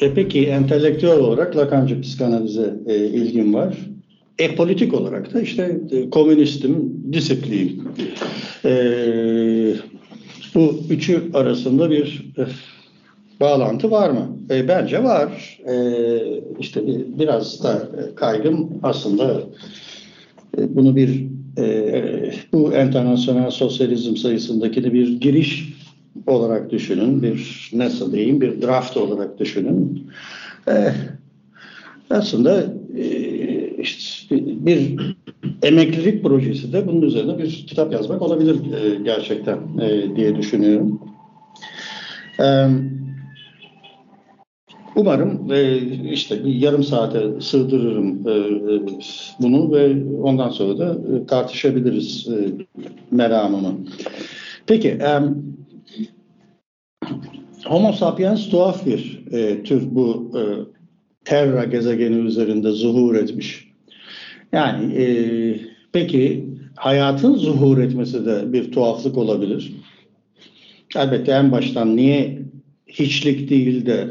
E peki entelektüel olarak Lakancı psikanalize e, ilgim var. E politik olarak da işte e, komünistim, disiplin. E, bu üçü arasında bir e, bağlantı var mı? E, bence var. E, işte biraz da kaygım aslında e, bunu bir e, bu internasyonel sosyalizm sayısındaki de bir giriş olarak düşünün. Bir nasıl diyeyim bir draft olarak düşünün. E, aslında e, işte bir emeklilik projesi de bunun üzerine bir kitap yazmak olabilir e, gerçekten e, diye düşünüyorum. Evet. Umarım e, işte bir yarım saate sığdırırım e, e, bunu ve ondan sonra da e, tartışabiliriz e, meramımı. Peki, e, Homo sapiens tuhaf bir e, tür bu e, Terra gezegeni üzerinde zuhur etmiş. Yani e, peki hayatın zuhur etmesi de bir tuhaflık olabilir. Elbette en baştan niye hiçlik değil de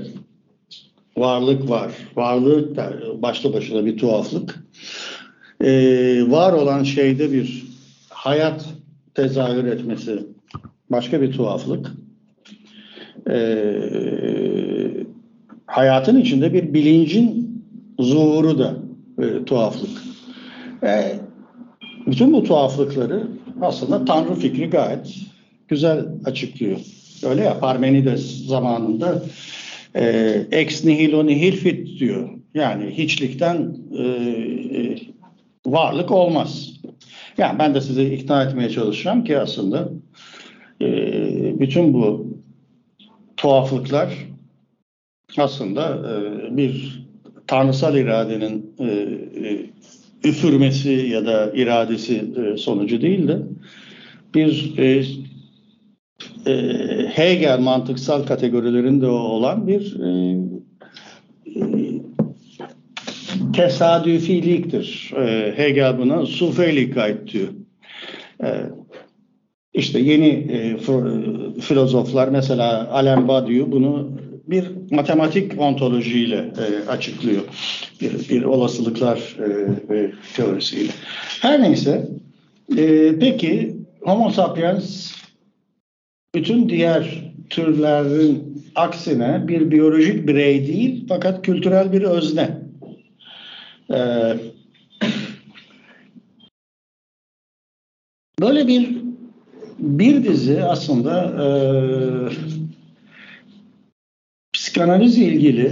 varlık var. Varlık da başlı başına bir tuhaflık. Ee, var olan şeyde bir hayat tezahür etmesi başka bir tuhaflık. Ee, hayatın içinde bir bilincin zuhuru da e, tuhaflık. E, bütün bu tuhaflıkları aslında Tanrı fikri gayet güzel açıklıyor. Öyle ya Parmenides zamanında e, ex nihilo nihil fit diyor. Yani hiçlikten e, e, varlık olmaz. Yani ben de size ikna etmeye çalışacağım ki aslında e, bütün bu tuhaflıklar aslında e, bir tanrısal iradenin e, e, üfürmesi ya da iradesi e, sonucu değil de bir e, e, Hegel mantıksal kategorilerinde olan bir e, e, tesadüfiliktir. E, Hegel buna Sufeylikayt diyor. E, işte yeni e, filozoflar mesela Alain Badiou bunu bir matematik ontolojiyle e, açıklıyor. Bir, bir olasılıklar e, e, teorisiyle. Her neyse e, peki Homo sapiens bütün diğer türlerin aksine bir biyolojik birey değil fakat kültürel bir özne. Ee, böyle bir bir dizi aslında e, psikanaliz ilgili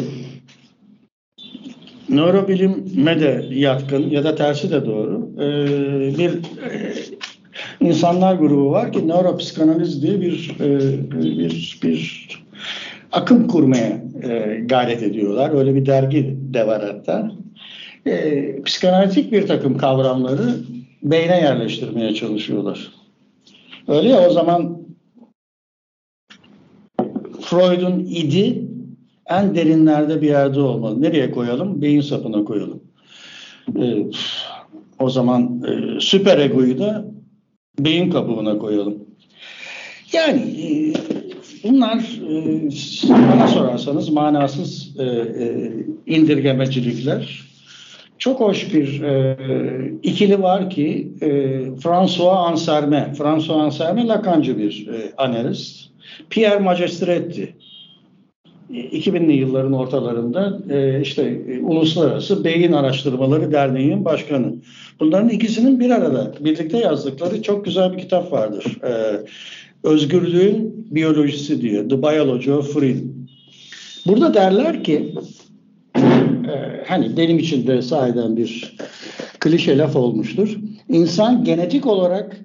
nörobilime de yatkın ya da tersi de doğru e, bir e, insanlar grubu var ki nöropsikanaliz diye bir e, bir bir akım kurmaya e, gayret ediyorlar. Öyle bir dergi de var hatta. E, psikanalitik bir takım kavramları beyne yerleştirmeye çalışıyorlar. Öyle ya o zaman Freud'un idi en derinlerde bir yerde olmalı. Nereye koyalım? Beyin sapına koyalım. E, o zaman e, süper egoyu da beyin kabuğuna koyalım. Yani e, bunlar e, bana sorarsanız manasız e, indirgemecilikler. Çok hoş bir ikili var ki François Anserme. François Anserme Lakancı bir analist. Pierre Magistretti 2000'li yılların ortalarında e, işte e, Uluslararası Beyin Araştırmaları Derneği'nin başkanı. Bunların ikisinin bir arada birlikte yazdıkları çok güzel bir kitap vardır. E, Özgürlüğün Biyolojisi diye The Biology of Freedom. Burada derler ki e, hani benim için de sahiden bir klişe laf olmuştur. İnsan genetik olarak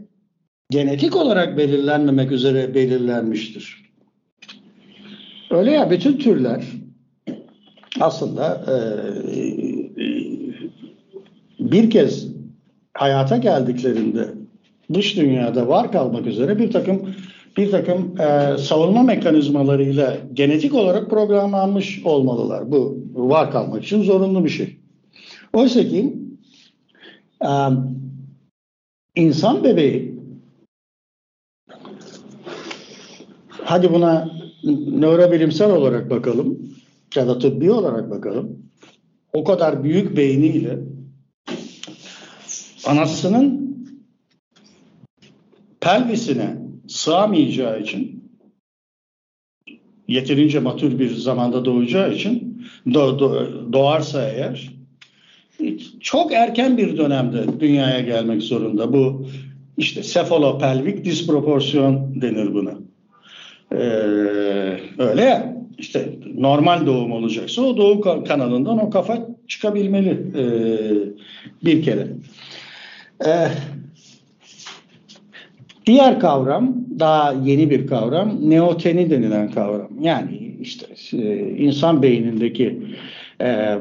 genetik olarak belirlenmemek üzere belirlenmiştir. Öyle ya bütün türler aslında e, bir kez hayata geldiklerinde dış dünyada var kalmak üzere bir takım bir takım e, savunma mekanizmalarıyla genetik olarak programlanmış olmalılar. Bu var kalmak için zorunlu bir şey. Oysa ki e, insan bebeği hadi buna nörobilimsel olarak bakalım ya da tıbbi olarak bakalım. O kadar büyük beyniyle anasının pelvisine sığamayacağı için yeterince matür bir zamanda doğacağı için do, do, doğarsa eğer çok erken bir dönemde dünyaya gelmek zorunda. Bu işte sefalopelvik disproporsiyon denir buna. Ee, öyle ya işte normal doğum olacaksa o doğum kanalından o kafa çıkabilmeli e, bir kere. Ee, diğer kavram daha yeni bir kavram neoteni denilen kavram. Yani işte e, insan beynindeki e,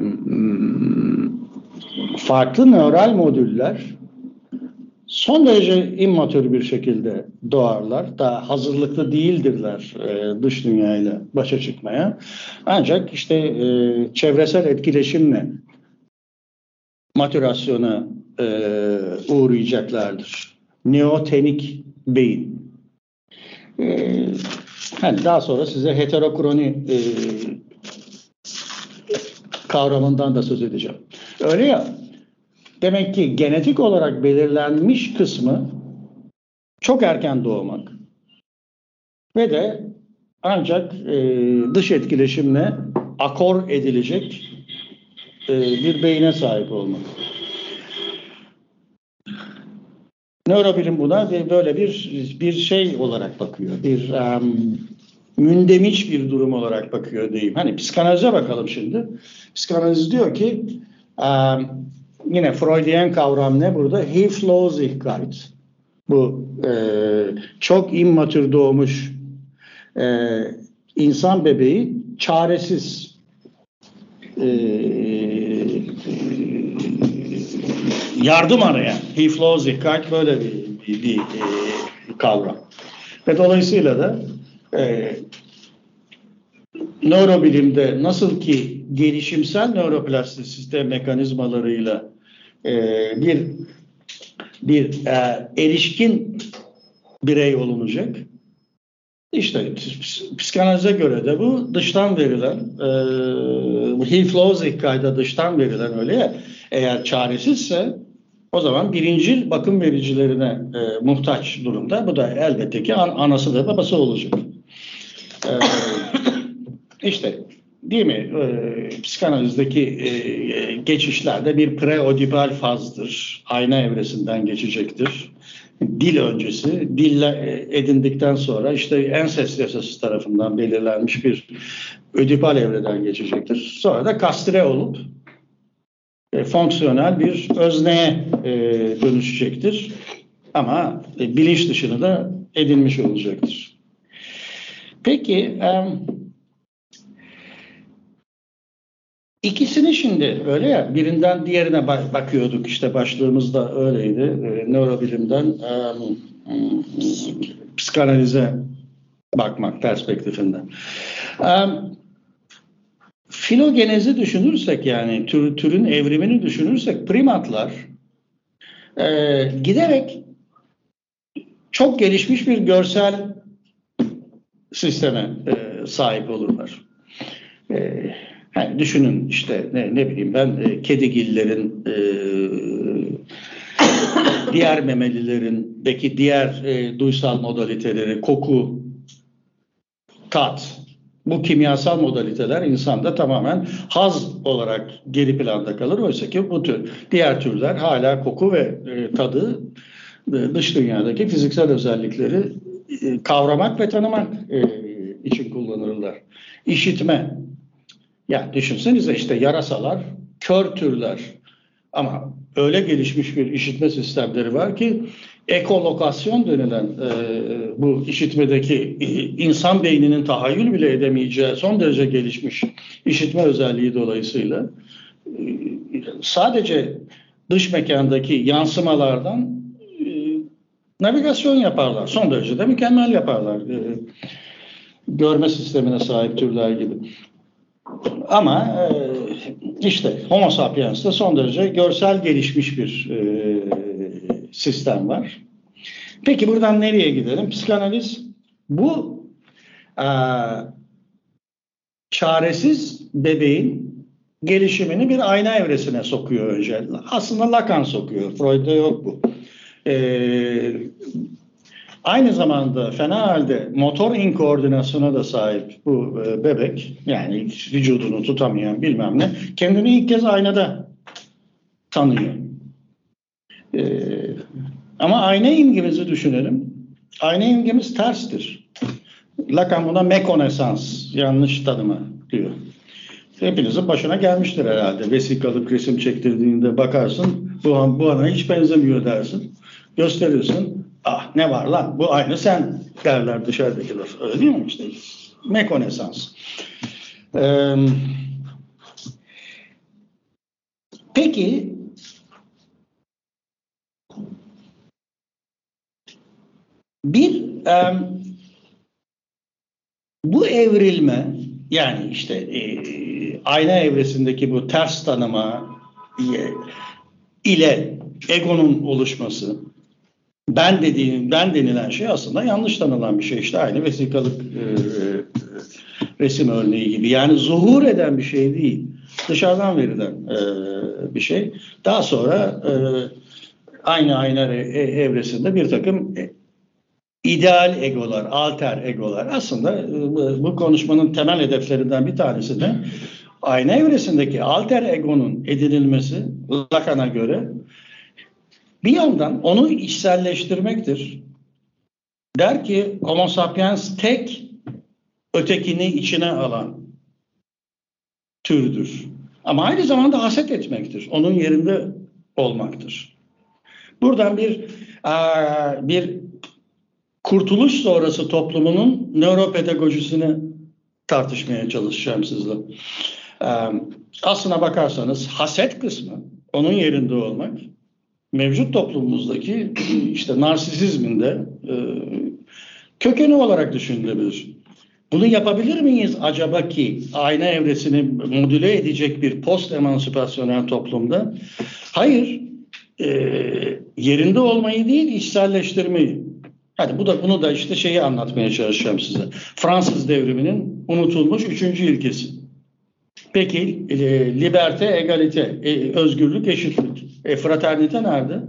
farklı nöral modüller son derece immatür bir şekilde doğarlar. Daha hazırlıklı değildirler e, dış dünyayla başa çıkmaya. Ancak işte çevresel etkileşimle matürasyona uğrayacaklardır. Neotenik beyin. E, hani daha sonra size heterokroni e, kavramından da söz edeceğim. Öyle ya, demek ki genetik olarak belirlenmiş kısmı çok erken doğmak ve de ancak e, dış etkileşimle akor edilecek e, bir beyne sahip olmak. Nörobilim buna böyle bir bir şey olarak bakıyor. Bir um, mündemiç bir durum olarak bakıyor diyeyim. Hani psikanalize bakalım şimdi. Psikanaliz diyor ki um, yine Freudian kavram ne burada? Hilflosigkeit. Bu e, çok immatür doğmuş e, insan bebeği çaresiz e, yardım arayan Hilflosigkeit böyle bir, bir, bir e, kavram. Ve dolayısıyla da e, nörobilimde nasıl ki gelişimsel nöroplastisite mekanizmalarıyla e, bir bir e, erişkin birey olunacak. İşte psikanalize göre de bu dıştan verilen e, Hilflozig kayda dıştan verilen öyle ya eğer çaresizse o zaman birinci bakım vericilerine e, muhtaç durumda. Bu da elbette ki an, anası da babası olacak. E, işte değil mi? E, psikanalizdeki e, geçişlerde bir preodipal fazdır. Ayna evresinden geçecektir. Dil öncesi, dille edindikten sonra işte ensest yasası tarafından belirlenmiş bir ödipal evreden geçecektir. Sonra da kastre olup e, fonksiyonel bir özneye e, dönüşecektir. Ama e, bilinç dışını da edinmiş olacaktır. Peki e, ikisini şimdi öyle ya birinden diğerine bakıyorduk işte başlığımızda öyleydi. E, nörobilimden e, psikanalize bakmak perspektifinden. E, filogenezi düşünürsek yani tür, türün evrimini düşünürsek primatlar e, giderek çok gelişmiş bir görsel sisteme e, sahip olurlar. E, yani düşünün işte ne, ne bileyim ben e, kedigillerin e, diğer memelilerin belki diğer e, duysal modaliteleri koku, tat, bu kimyasal modaliteler insanda tamamen haz olarak geri planda kalır. Oysa ki bu tür diğer türler hala koku ve e, tadı e, dış dünyadaki fiziksel özellikleri e, kavramak ve tanımak için kullanırlar. İşitme. Ya düşünsenize işte yarasalar kör türler ama öyle gelişmiş bir işitme sistemleri var ki ekolokasyon denilen e, bu işitmedeki insan beyninin tahayyül bile edemeyeceği son derece gelişmiş işitme özelliği dolayısıyla e, sadece dış mekandaki yansımalardan e, navigasyon yaparlar. Son derece de mükemmel yaparlar. E, görme sistemine sahip türler gibi. Ama e, işte Homo sapiens'te son derece görsel gelişmiş bir e, sistem var. Peki buradan nereye gidelim? Psikanaliz bu e, çaresiz bebeğin gelişimini bir ayna evresine sokuyor önce. Aslında Lacan sokuyor. Freud'da yok bu. Ee, aynı zamanda fena halde motor inkoordinasyona da sahip bu e, bebek yani vücudunu tutamayan bilmem ne kendini ilk kez aynada tanıyor. Ee, ama ayna imgemizi düşünelim. Ayna imgemiz terstir. Lacan buna mekonesans, yanlış tanıma diyor. Hepinizin başına gelmiştir herhalde. Vesikalık resim çektirdiğinde bakarsın bu, bu ana hiç benzemiyor dersin. Gösterirsin. Ah ne var lan bu aynı sen derler dışarıdakiler. Öyle değil mi işte? Mekonesans. Ee, peki bir um, bu evrilme yani işte e, ayna evresindeki bu ters tanıma e, ile egonun oluşması ben dediğim ben denilen şey aslında yanlış tanılan bir şey. İşte aynı vesikalık e, e, resim örneği gibi. Yani zuhur eden bir şey değil. Dışarıdan verilen e, bir şey. Daha sonra e, aynı ayna e, evresinde bir takım e, ideal egolar, alter egolar aslında e, bu konuşmanın temel hedeflerinden bir tanesi de ayna evresindeki alter egonun edinilmesi Lacan'a göre bir yandan onu içselleştirmektir. Der ki Homo sapiens tek ötekini içine alan türdür. Ama aynı zamanda haset etmektir. Onun yerinde olmaktır. Buradan bir bir kurtuluş sonrası toplumunun nöropedagojisini tartışmaya çalışacağım sizle. Aslına bakarsanız haset kısmı, onun yerinde olmak, mevcut toplumumuzdaki işte narsisizmin de kökeni olarak düşünülebilir. Bunu yapabilir miyiz acaba ki ayna evresini modüle edecek bir post emancipasyonel toplumda? Hayır, e, yerinde olmayı değil, içselleştirmeyi. Hadi bu da bunu da işte şeyi anlatmaya çalışacağım size. Fransız devriminin unutulmuş üçüncü ilkesi. Peki e, liberte, egalite, e, özgürlük, eşitlik. E, fraternite nerede?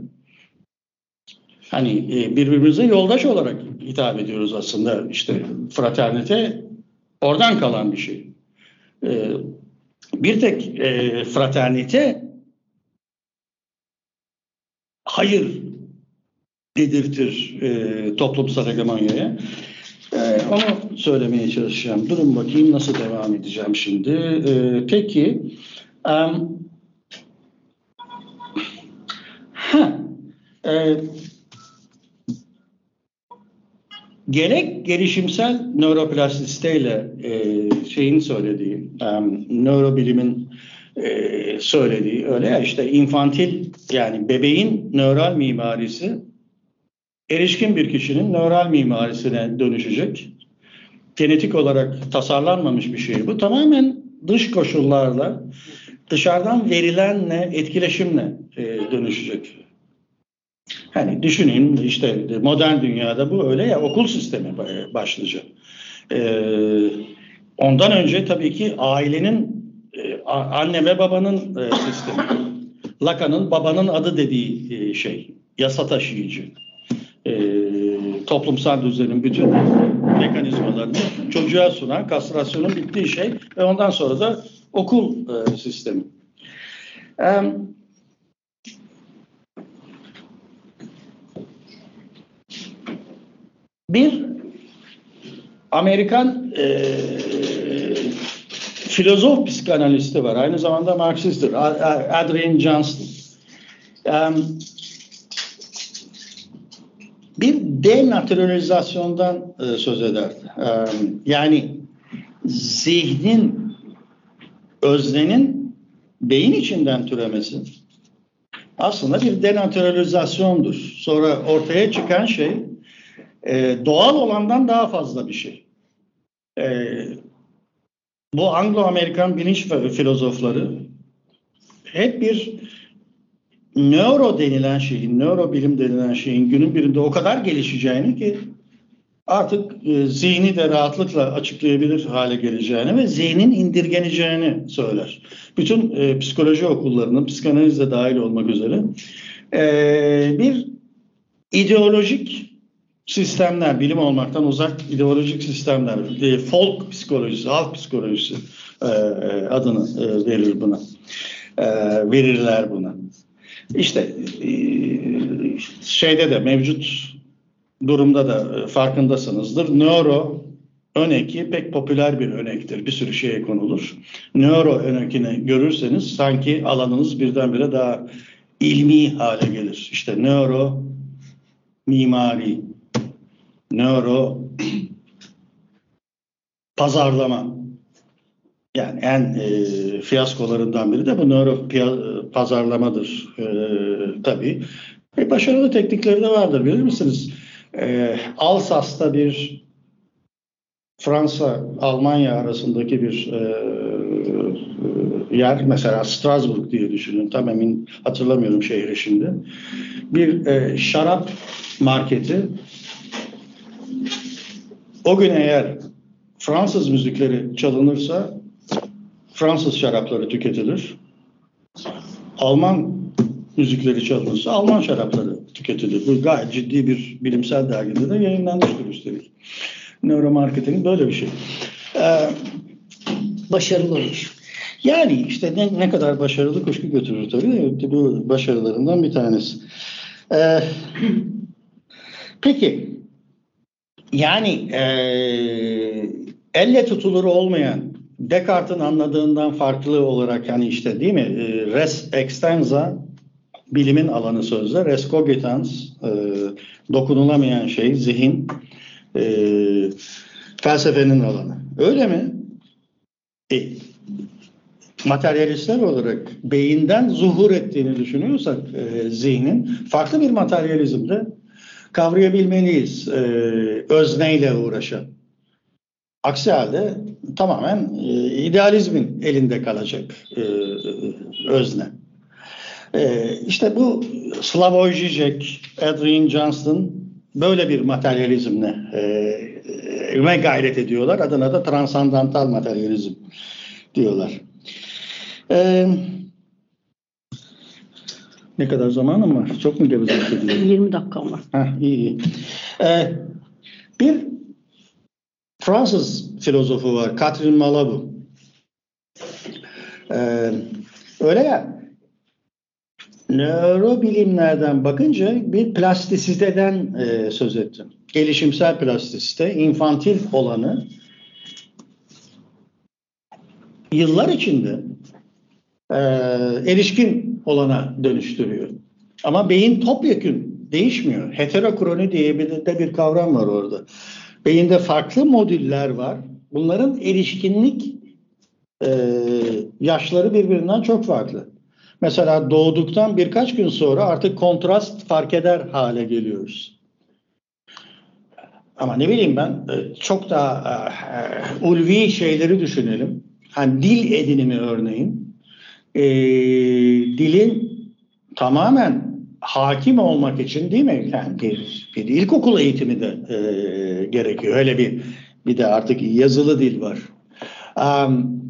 Hani e, birbirimize yoldaş olarak hitap ediyoruz aslında. İşte fraternite oradan kalan bir şey. E, bir tek e, fraternite hayır dedirtir e, toplumsal hegemonyaya. E, onu söylemeye çalışacağım. Durun bakayım nasıl devam edeceğim şimdi. E, peki um, ha, e, gerek gelişimsel nöroplastisiteyle e, şeyin söylediği, um, nörobilimin e, söylediği öyle ya işte infantil yani bebeğin nöral mimarisi erişkin bir kişinin nöral mimarisine dönüşecek. Genetik olarak tasarlanmamış bir şey bu. Tamamen dış koşullarla, dışarıdan verilenle, etkileşimle e, dönüşecek. Hani düşünün işte modern dünyada bu öyle ya okul sistemi başlayacak. Ee, ondan önce tabii ki ailenin e, anne ve babanın e, sistemi. Lacan'ın babanın adı dediği e, şey. Yasa taşıyıcı e, toplumsal düzenin bütün mekanizmalarını çocuğa sunan kastrasyonun bittiği şey ve ondan sonra da okul e, sistemi. E, bir Amerikan e, filozof psikanalisti var. Aynı zamanda Marksisttir. Adrian Johnston. Um, bir denaturalizasyondan e, söz eder. E, yani zihnin, öznenin beyin içinden türemesi aslında bir denaturalizasyondur. Sonra ortaya çıkan şey e, doğal olandan daha fazla bir şey. E, bu Anglo-Amerikan bilinç filozofları hep bir nöro denilen şeyin, nörobilim denilen şeyin günün birinde o kadar gelişeceğini ki artık e, zihni de rahatlıkla açıklayabilir hale geleceğini ve zihnin indirgeneceğini söyler. Bütün e, psikoloji okullarının, psikanaliz de dahil olmak üzere e, bir ideolojik sistemler, bilim olmaktan uzak ideolojik sistemler, e, folk psikolojisi, halk psikolojisi e, e adını e, verir buna, e, verirler buna. İşte e, şeyde de mevcut durumda da e, farkındasınızdır. Nöro ön pek popüler bir önektir. Bir sürü şeye konulur. Nöro ön görürseniz sanki alanınız birdenbire daha ilmi hale gelir. İşte nöro mimari, nöro pazarlama. Yani en e, fiyaskolarından biri de bu nöro pazarlamadır e, tabii. E, başarılı teknikleri de vardır bilir misiniz? E, Alsas'ta bir Fransa, Almanya arasındaki bir e, e, yer mesela Strasbourg diye düşünün. Tam emin hatırlamıyorum şehri şimdi. Bir e, şarap marketi o gün eğer Fransız müzikleri çalınırsa Fransız şarapları tüketilir. Alman müzikleri çalınırsa Alman şarapları tüketilir. Bu gayet ciddi bir bilimsel dergide de yayınlanmıştır üstelik. Neuromarketing böyle bir şey. Ee, başarılı olmuş. Yani işte ne, ne kadar başarılı kuşku götürür tabii. Bu başarılarından bir tanesi. Ee, peki yani e, elle tutulur olmayan Descartes'in anladığından farklı olarak yani işte değil mi e, res extensa bilimin alanı sözde res cogitans e, dokunulamayan şey zihin e, felsefenin alanı. Öyle mi? E, materyalistler olarak beyinden zuhur ettiğini düşünüyorsak e, zihnin farklı bir materyalizmde kavrayabilmeliyiz e, özneyle uğraşan. Aksi halde tamamen e, idealizmin elinde kalacak e, özne. E, işte bu Slavoj Žižek, Adrian Johnston böyle bir materyalizmle e, gayret ediyorlar. Adına da transandantal materyalizm diyorlar. E, ne kadar zamanım var? Çok mu gevezelik ediyorum? 20 dakikam var. Heh, iyi iyi. Ee, bir Fransız filozofu var. Catherine Malabou. Ee, öyle ya nörobilimlerden bakınca bir plastisiteden e, söz ettim. Gelişimsel plastisite, infantil olanı yıllar içinde e, erişkin olana dönüştürüyor. Ama beyin topyekün değişmiyor. Heterokroni diye bir de bir kavram var orada. Beyinde farklı modüller var. Bunların erişkinlik e, yaşları birbirinden çok farklı. Mesela doğduktan birkaç gün sonra artık kontrast fark eder hale geliyoruz. Ama ne bileyim ben e, çok daha e, ulvi şeyleri düşünelim. Hani dil edinimi örneğin. E, dilin tamamen hakim olmak için değil mi? Yani bir, bir ilkokul eğitimi de e, gerekiyor. Öyle bir bir de artık yazılı dil var. Um,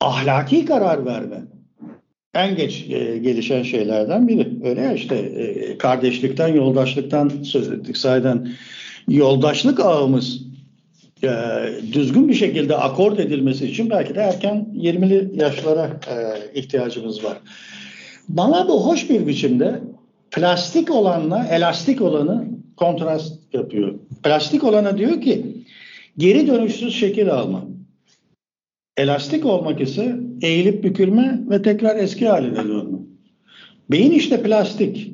ahlaki karar verme en geç e, gelişen şeylerden biri. Öyle ya işte e, kardeşlikten, yoldaşlıktan söz ettik. Sayeden yoldaşlık ağımız e, düzgün bir şekilde akord edilmesi için belki de erken 20'li yaşlara e, ihtiyacımız var. Bana bu hoş bir biçimde plastik olanla elastik olanı kontrast yapıyor. Plastik olana diyor ki geri dönüşsüz şekil alma. Elastik olmak ise eğilip bükülme ve tekrar eski haline dönme. Beyin işte plastik.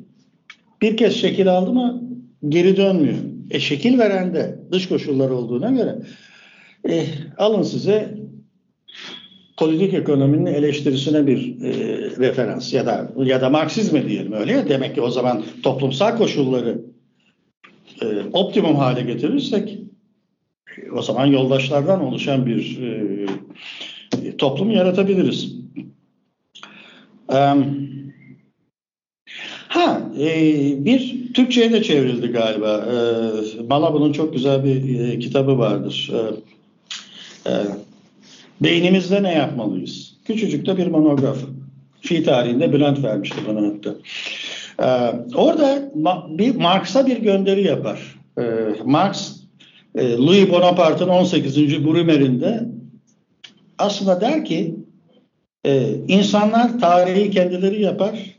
Bir kez şekil aldı mı geri dönmüyor. E şekil veren de dış koşullar olduğuna göre e, alın size politik ekonominin eleştirisine bir e, referans ya da ya da Marksizme diyelim öyle ya demek ki o zaman toplumsal koşulları e, optimum hale getirirsek o zaman yoldaşlardan oluşan bir e, toplum yaratabiliriz. Um, Ha, e, bir Türkçe'ye de çevrildi galiba. E, Malabı'nın çok güzel bir e, kitabı vardır. E, e, Beynimizde ne yapmalıyız? Küçücük de bir monograf. Fi tarihinde Bülent vermişti bana hatta. E, orada ma- bir Marx'a bir gönderi yapar. E, Marx, e, Louis Bonaparte'ın 18. Brumair'inde aslında der ki e, insanlar tarihi kendileri yapar,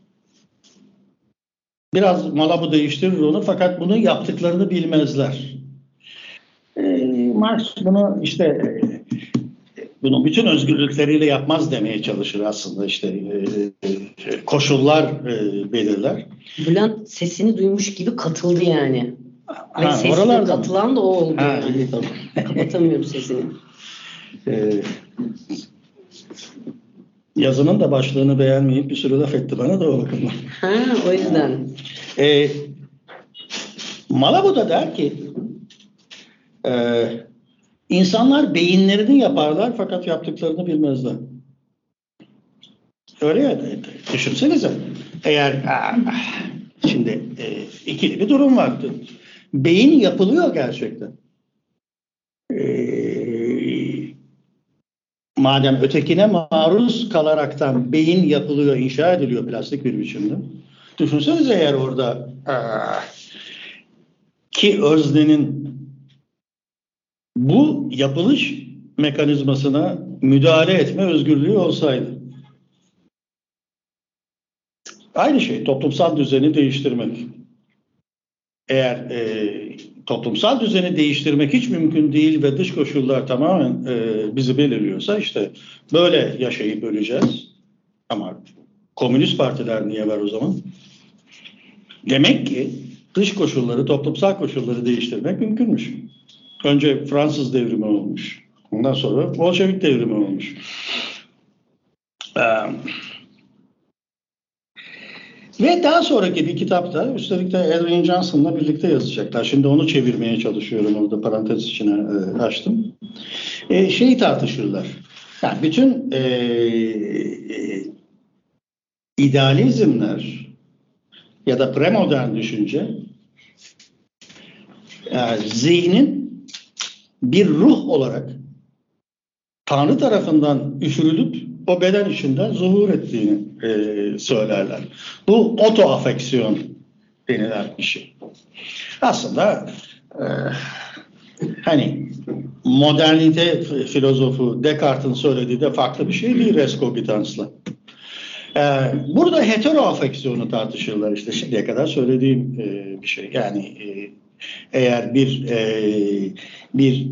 Biraz Malabı değiştirir onu fakat bunu yaptıklarını bilmezler. E, Marx bunu işte e, bunu bütün özgürlükleriyle yapmaz demeye çalışır aslında işte e, e, koşullar e, belirler. Bülent sesini duymuş gibi katıldı yani. Ve Ha, sesine oralarda mı? katılan da o oldu Ha, yani. Kapatamıyorum sesini. E, yazının da başlığını beğenmeyip bir sürü laf etti bana da o bakımdan. Ha o yüzden. E, Malabo da der ki e, insanlar beyinlerini yaparlar fakat yaptıklarını bilmezler. Öyle ya. e, Düşünsenize. Eğer ah, şimdi e, ikili bir durum vardı. Beyin yapılıyor gerçekten. E, madem ötekine maruz kalaraktan beyin yapılıyor, inşa ediliyor plastik bir biçimde. Düşünsenize eğer orada ki öznenin bu yapılış mekanizmasına müdahale etme özgürlüğü olsaydı. Aynı şey toplumsal düzeni değiştirmek. Eğer e, toplumsal düzeni değiştirmek hiç mümkün değil ve dış koşullar tamamen e, bizi belirliyorsa işte böyle yaşayıp öleceğiz. Ama komünist partiler niye var o zaman? Demek ki dış koşulları, toplumsal koşulları değiştirmek mümkünmüş. Önce Fransız devrimi olmuş. Ondan sonra Bolşevik devrimi olmuş. Ee, ve daha sonraki bir kitapta üstelik de Edwin Johnson'la birlikte yazacaklar. Şimdi onu çevirmeye çalışıyorum orada parantez içine e, açtım. E, şeyi tartışırlar. Yani bütün e, e, idealizmler ya da premodern düşünce yani zihnin bir ruh olarak Tanrı tarafından üfürülüp o beden içinden zuhur ettiğini e, söylerler. Bu otoafeksiyon denilen bir şey. Aslında e, hani modernite filozofu Descartes'in söylediği de farklı bir şey değil res cogitans'la. Ee, burada heteroafeksiyonu tartışırlar işte şimdiye kadar söylediğim e, bir şey. Yani e, eğer bir e, bir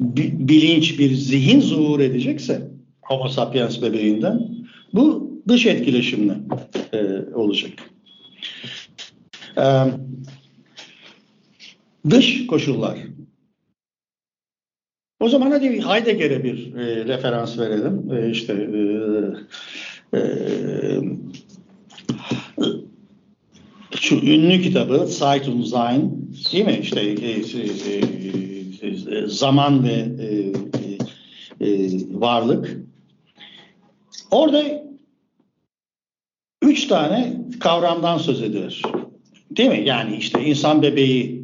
bi- bilinç, bir zihin zuhur edecekse Homo sapiens bebeğinden bu dış etkileşimle e, olacak. E, dış koşullar. O zaman hadi Heidegger'e bir e, referans verelim. E, işte e, e, şu ünlü kitabı Zeit und Sein değil mi? İşte e, e, e, zaman ve e, e, varlık. Orada üç tane kavramdan söz edilir. Değil mi? Yani işte insan bebeği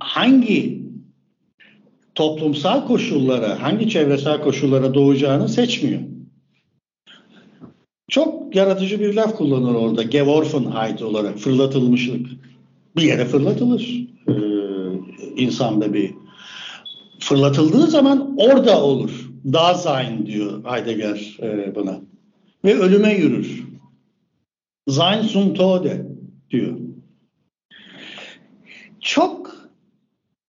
hangi toplumsal koşullara, hangi çevresel koşullara doğacağını seçmiyor. Çok yaratıcı bir laf kullanır orada. Geworfenheit olarak fırlatılmışlık. Bir yere fırlatılır ee, insan bebeği. Fırlatıldığı zaman orada olur. Dasein diyor Heidegger e, buna. Ve ölüme yürür. Sein zum Tode diyor. Çok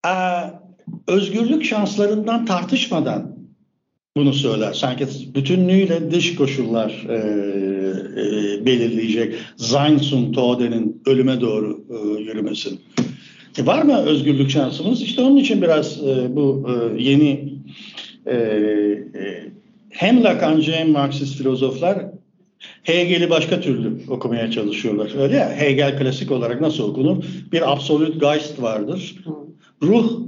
e, özgürlük şanslarından tartışmadan bunu söyler. Sanki bütünlüğüyle dış koşullar e, e, belirleyecek. Sein zum Tode'nin ölüme doğru e, yürümesi. E, var mı özgürlük şansımız? İşte onun için biraz e, bu e, yeni e, e, hem Lacancı hem Marksist filozoflar Hegel'i başka türlü okumaya çalışıyorlar. Öyle ya Hegel klasik olarak nasıl okunur? Bir absolut Geist vardır. Ruh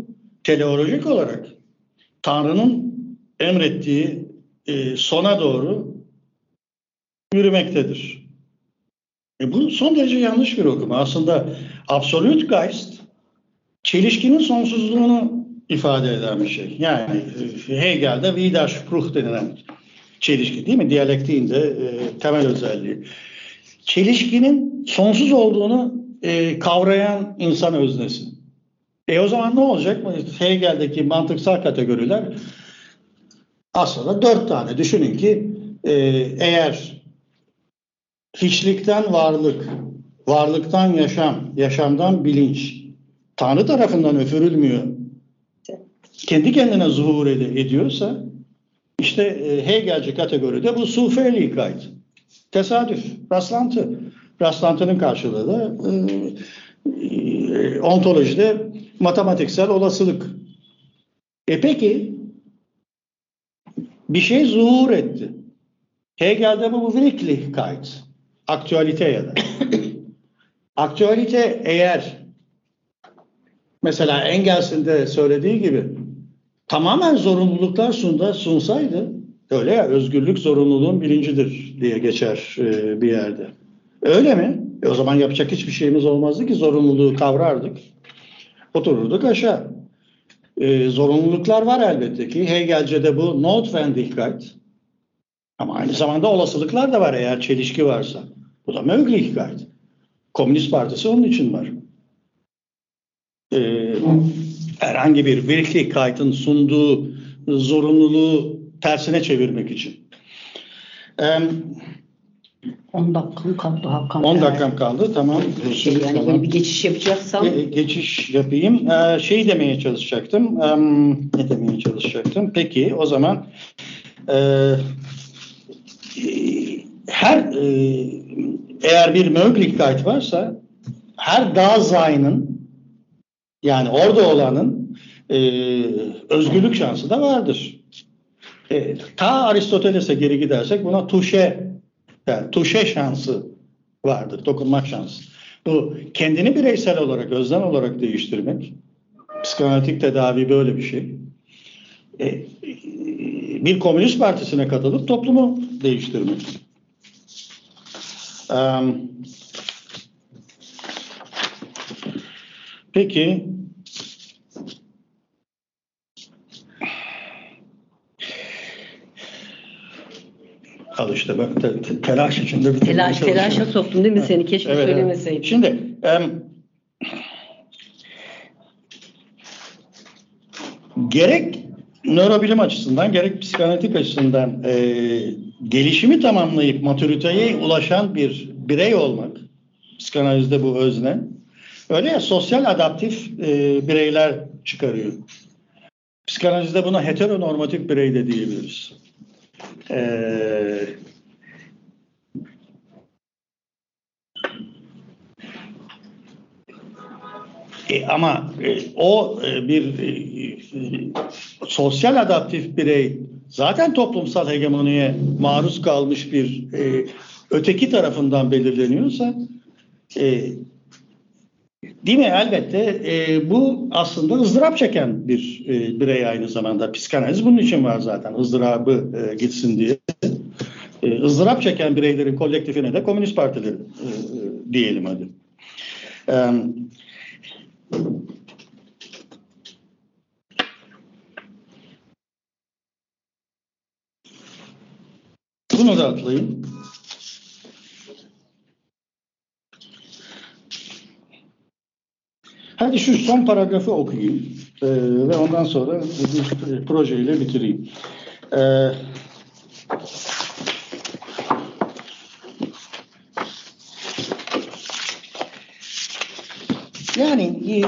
teleolojik olarak Tanrı'nın emrettiği e, sona doğru yürümektedir. E bu son derece yanlış bir okuma. Aslında Absolute Geist çelişkinin sonsuzluğunu ifade eden bir şey. Yani e, Hegel'de Widerspruch denilen çelişki değil mi? Diyalektiğin de e, temel özelliği. Çelişkinin sonsuz olduğunu e, kavrayan insan öznesi. E o zaman ne olacak? Hegel'deki mantıksal kategoriler aslında dört tane. Düşünün ki e, eğer hiçlikten varlık, varlıktan yaşam, yaşamdan bilinç Tanrı tarafından öfürülmüyor. Kendi kendine zuhur ed- ediyorsa işte e, Hegelci kategoride bu sufeliğe ait. Tesadüf, rastlantı. Rastlantının karşılığı da e, e, ontolojide matematiksel olasılık. E peki bir şey zuhur etti. Hegel'de bu Wirklichkeit, aktüalite ya da. aktüalite eğer mesela Engels'in de söylediği gibi tamamen zorunluluklar sunda, sunsaydı öyle ya özgürlük zorunluluğun bilincidir diye geçer e, bir yerde. Öyle mi? E, o zaman yapacak hiçbir şeyimiz olmazdı ki zorunluluğu kavrardık. Otururduk aşağı. E, zorunluluklar var elbette ki. Hegelce'de bu Notwendigkeit. Ama aynı zamanda olasılıklar da var eğer çelişki varsa. Bu da Möglichkeit. Komünist Partisi onun için var. E, herhangi bir Wirklichkeit'in sunduğu zorunluluğu tersine çevirmek için. E, 10 dakikam kaldı Hakan. 10 dakikam kaldı. Tamam. Şey, yani Tamam. böyle bir geçiş yapacaksam Ge- geçiş yapayım. Ee, şey demeye çalışacaktım. Ee, ne demeye çalışacaktım? Peki o zaman e, her e, eğer bir Möglichkeit varsa her Dasein'ın yani orada olanın e, özgürlük şansı da vardır. E, ta Aristoteles'e geri gidersek buna tuşe yani tuşe şansı vardır, dokunmak şansı. Bu kendini bireysel olarak, özlem olarak değiştirmek, psikanalitik tedavi böyle bir şey. E, bir komünist partisine katılıp toplumu değiştirmek. Em, peki, al işte ben te- te- telaş içinde bitirmeye telaş telaşa soktum değil mi seni? Keşke Evet, evet. söylemeseydim. Şimdi em, gerek nörobilim açısından gerek psikanalitik açısından e, gelişimi tamamlayıp matüriteye ulaşan bir birey olmak, psikanalizde bu özne, öyle ya sosyal adaptif e, bireyler çıkarıyor. Psikanalizde buna heteronormatif birey de diyebiliriz. Eee E, ama e, o e, bir e, e, sosyal adaptif birey zaten toplumsal hegemoniye maruz kalmış bir e, öteki tarafından belirleniyorsa e, değil mi? Elbette. E, bu aslında ızdırap çeken bir e, birey aynı zamanda. Psikanaliz bunun için var zaten. Izdırabı e, gitsin diye. E, ızdırap çeken bireylerin kolektifine de komünist partileri e, diyelim hadi. E, Bunu da atlayın. Hadi şu son paragrafı okuyayım Ee, ve ondan sonra bir projeyle bitireyim. Ee, yani e,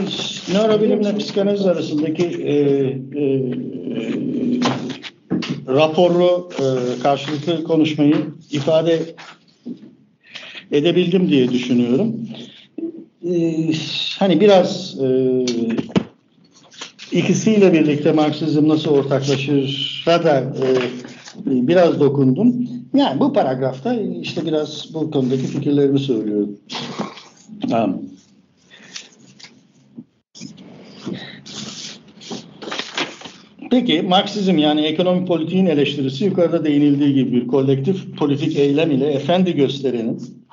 nörobilimle psikanaliz arasındaki e, e, raporu e, karşılıklı konuşmayı ifade edebildim diye düşünüyorum. E, hani biraz e, ikisiyle birlikte Marksizm nasıl ortaklaşır da e, biraz dokundum. Yani bu paragrafta işte biraz bu konudaki fikirlerimi söylüyorum. Tamam. Peki Marksizm yani ekonomi politiğin eleştirisi yukarıda değinildiği gibi bir kolektif politik eylem ile efendi gösterenin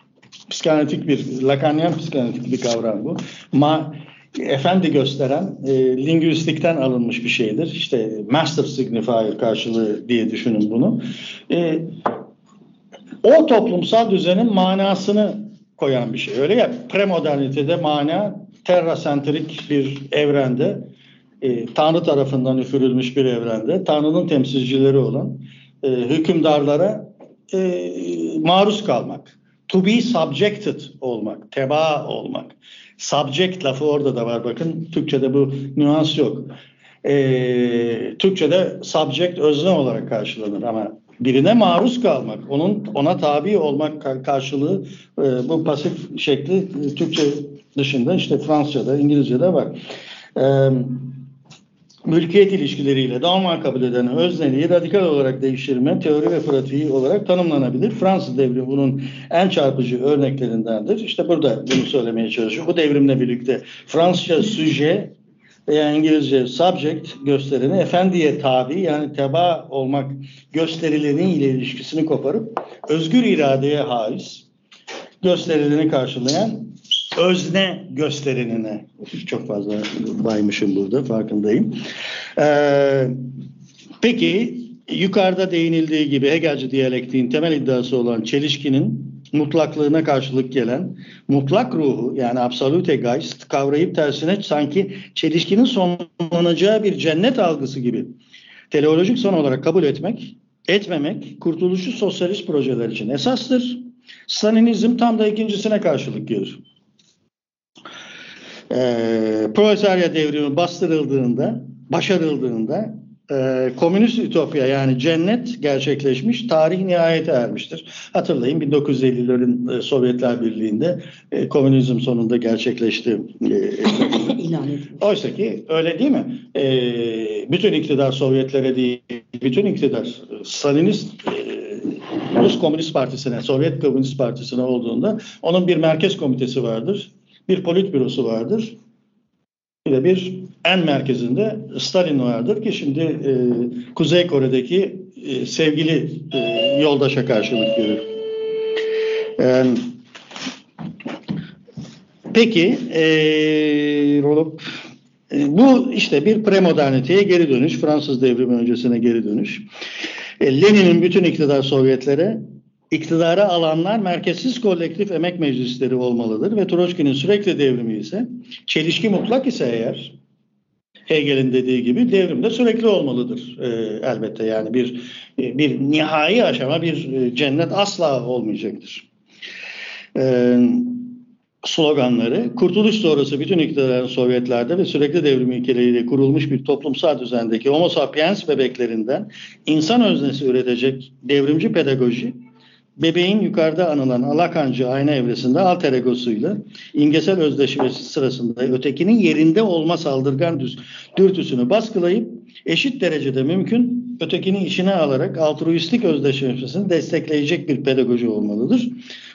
psikanalitik bir, Lacanyan psikanalitik bir kavram bu. Ma, efendi gösteren e, lingüistikten alınmış bir şeydir. İşte master signifier karşılığı diye düşünün bunu. E, o toplumsal düzenin manasını koyan bir şey. Öyle ya premodernitede mana terrasentrik bir evrende e, Tanrı tarafından üfürülmüş bir evrende Tanrı'nın temsilcileri olan e, hükümdarlara e, maruz kalmak. To be subjected olmak, teba olmak. Subject lafı orada da var bakın. Türkçe'de bu nüans yok. E, Türkçe'de subject özne olarak karşılanır ama birine maruz kalmak, onun ona tabi olmak karşılığı e, bu pasif şekli e, Türkçe dışında işte Fransızca'da, İngilizce'de var. E, mülkiyet ilişkileriyle normal kabul eden özneliği radikal olarak değiştirme teori ve pratiği olarak tanımlanabilir. Fransız devrimi bunun en çarpıcı örneklerindendir. İşte burada bunu söylemeye çalışıyorum. Bu devrimle birlikte Fransızca suje veya İngilizce subject gösterini efendiye tabi yani teba olmak gösterileriyle ilişkisini koparıp özgür iradeye haiz gösterilerini karşılayan özne gösterinine çok fazla baymışım burada farkındayım. Ee, peki yukarıda değinildiği gibi Hegelci diyalektiğin temel iddiası olan çelişkinin mutlaklığına karşılık gelen mutlak ruhu yani absolute geist kavrayıp tersine sanki çelişkinin sonlanacağı bir cennet algısı gibi teleolojik son olarak kabul etmek, etmemek kurtuluşu sosyalist projeler için esastır. Stalinizm tam da ikincisine karşılık gelir e, proletarya devrimi bastırıldığında, başarıldığında e, komünist ütopya yani cennet gerçekleşmiş, tarih nihayete ermiştir. Hatırlayın 1950'lerin e, Sovyetler Birliği'nde e, komünizm sonunda gerçekleşti. E, Oysa ki öyle değil mi? E, bütün iktidar Sovyetlere değil, bütün iktidar Stalinist e, Rus Komünist Partisi'ne, Sovyet Komünist Partisi'ne olduğunda onun bir merkez komitesi vardır bir politbürosu vardır. Bir de bir en merkezinde Stalin vardır ki şimdi e, Kuzey Kore'deki e, sevgili e, yoldaşa karşılık görür. E, peki e, Rolop e, bu işte bir premoderniteye geri dönüş, Fransız devrimi öncesine geri dönüş. E, Lenin'in bütün iktidar Sovyetlere iktidara alanlar merkezsiz kolektif emek meclisleri olmalıdır ve Troçki'nin sürekli devrimi ise çelişki mutlak ise eğer Hegel'in dediği gibi devrimde sürekli olmalıdır e, elbette yani bir e, bir nihai aşama bir e, cennet asla olmayacaktır. E, sloganları kurtuluş sonrası bütün iktidarın Sovyetlerde ve sürekli devrim ilkeleriyle kurulmuş bir toplumsal düzendeki homo sapiens bebeklerinden insan öznesi üretecek devrimci pedagoji bebeğin yukarıda anılan alakancı ayna evresinde alter egosuyla imgesel özdeşmesi sırasında ötekinin yerinde olma saldırgan düz, dürtüsünü baskılayıp eşit derecede mümkün ötekini içine alarak altruistik özdeşleşmesini destekleyecek bir pedagoji olmalıdır.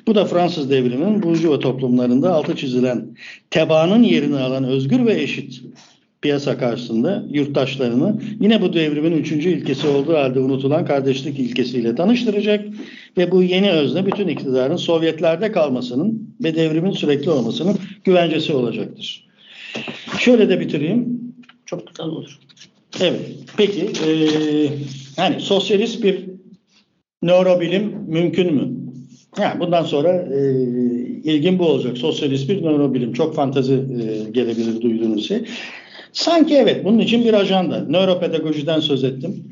Bu da Fransız devriminin burjuva toplumlarında altı çizilen tebaanın yerini alan özgür ve eşit piyasa karşısında yurttaşlarını yine bu devrimin üçüncü ilkesi olduğu halde unutulan kardeşlik ilkesiyle tanıştıracak ve bu yeni özne bütün iktidarın Sovyetlerde kalmasının ve devrimin sürekli olmasının güvencesi olacaktır. Şöyle de bitireyim. Çok güzel olur. Evet. Peki e, yani sosyalist bir nörobilim mümkün mü? Yani bundan sonra e, ilgin bu olacak. Sosyalist bir nörobilim. Çok fantazi e, gelebilir duyduğunuz şey. Sanki evet bunun için bir ajanda. Nöropedagojiden söz ettim.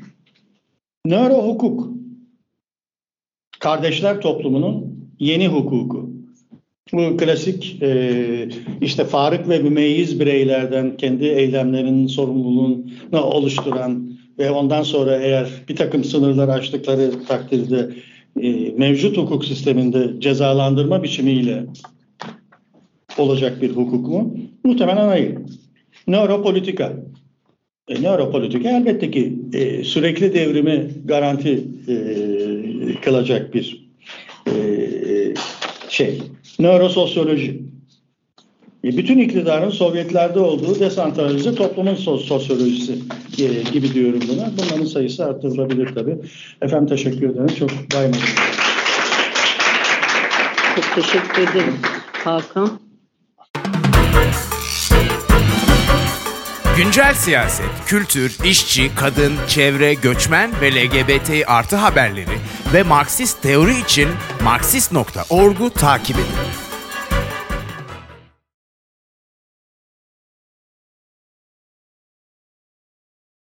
Nöro hukuk. Kardeşler toplumunun yeni hukuku. Bu klasik e, işte farık ve mümeyyiz bireylerden kendi eylemlerinin sorumluluğunu oluşturan ve ondan sonra eğer bir takım sınırlar aştıkları takdirde e, mevcut hukuk sisteminde cezalandırma biçimiyle olacak bir hukuk mu? Muhtemelen hayır. Nöropolitika. E, nöropolitika elbette ki e, sürekli devrimi garanti e, kılacak bir e, şey. Nörososyoloji. E, bütün iktidarın Sovyetlerde olduğu desantralize toplumun sosyolojisi e, gibi diyorum buna. Bunların sayısı artırılabilir tabii. Efendim teşekkür ederim. Çok baymadım. Çok teşekkür ederim Hakan. Güncel siyaset, kültür, işçi, kadın, çevre, göçmen ve LGBT artı haberleri ve Marksist teori için Marksist.org'u takip edin.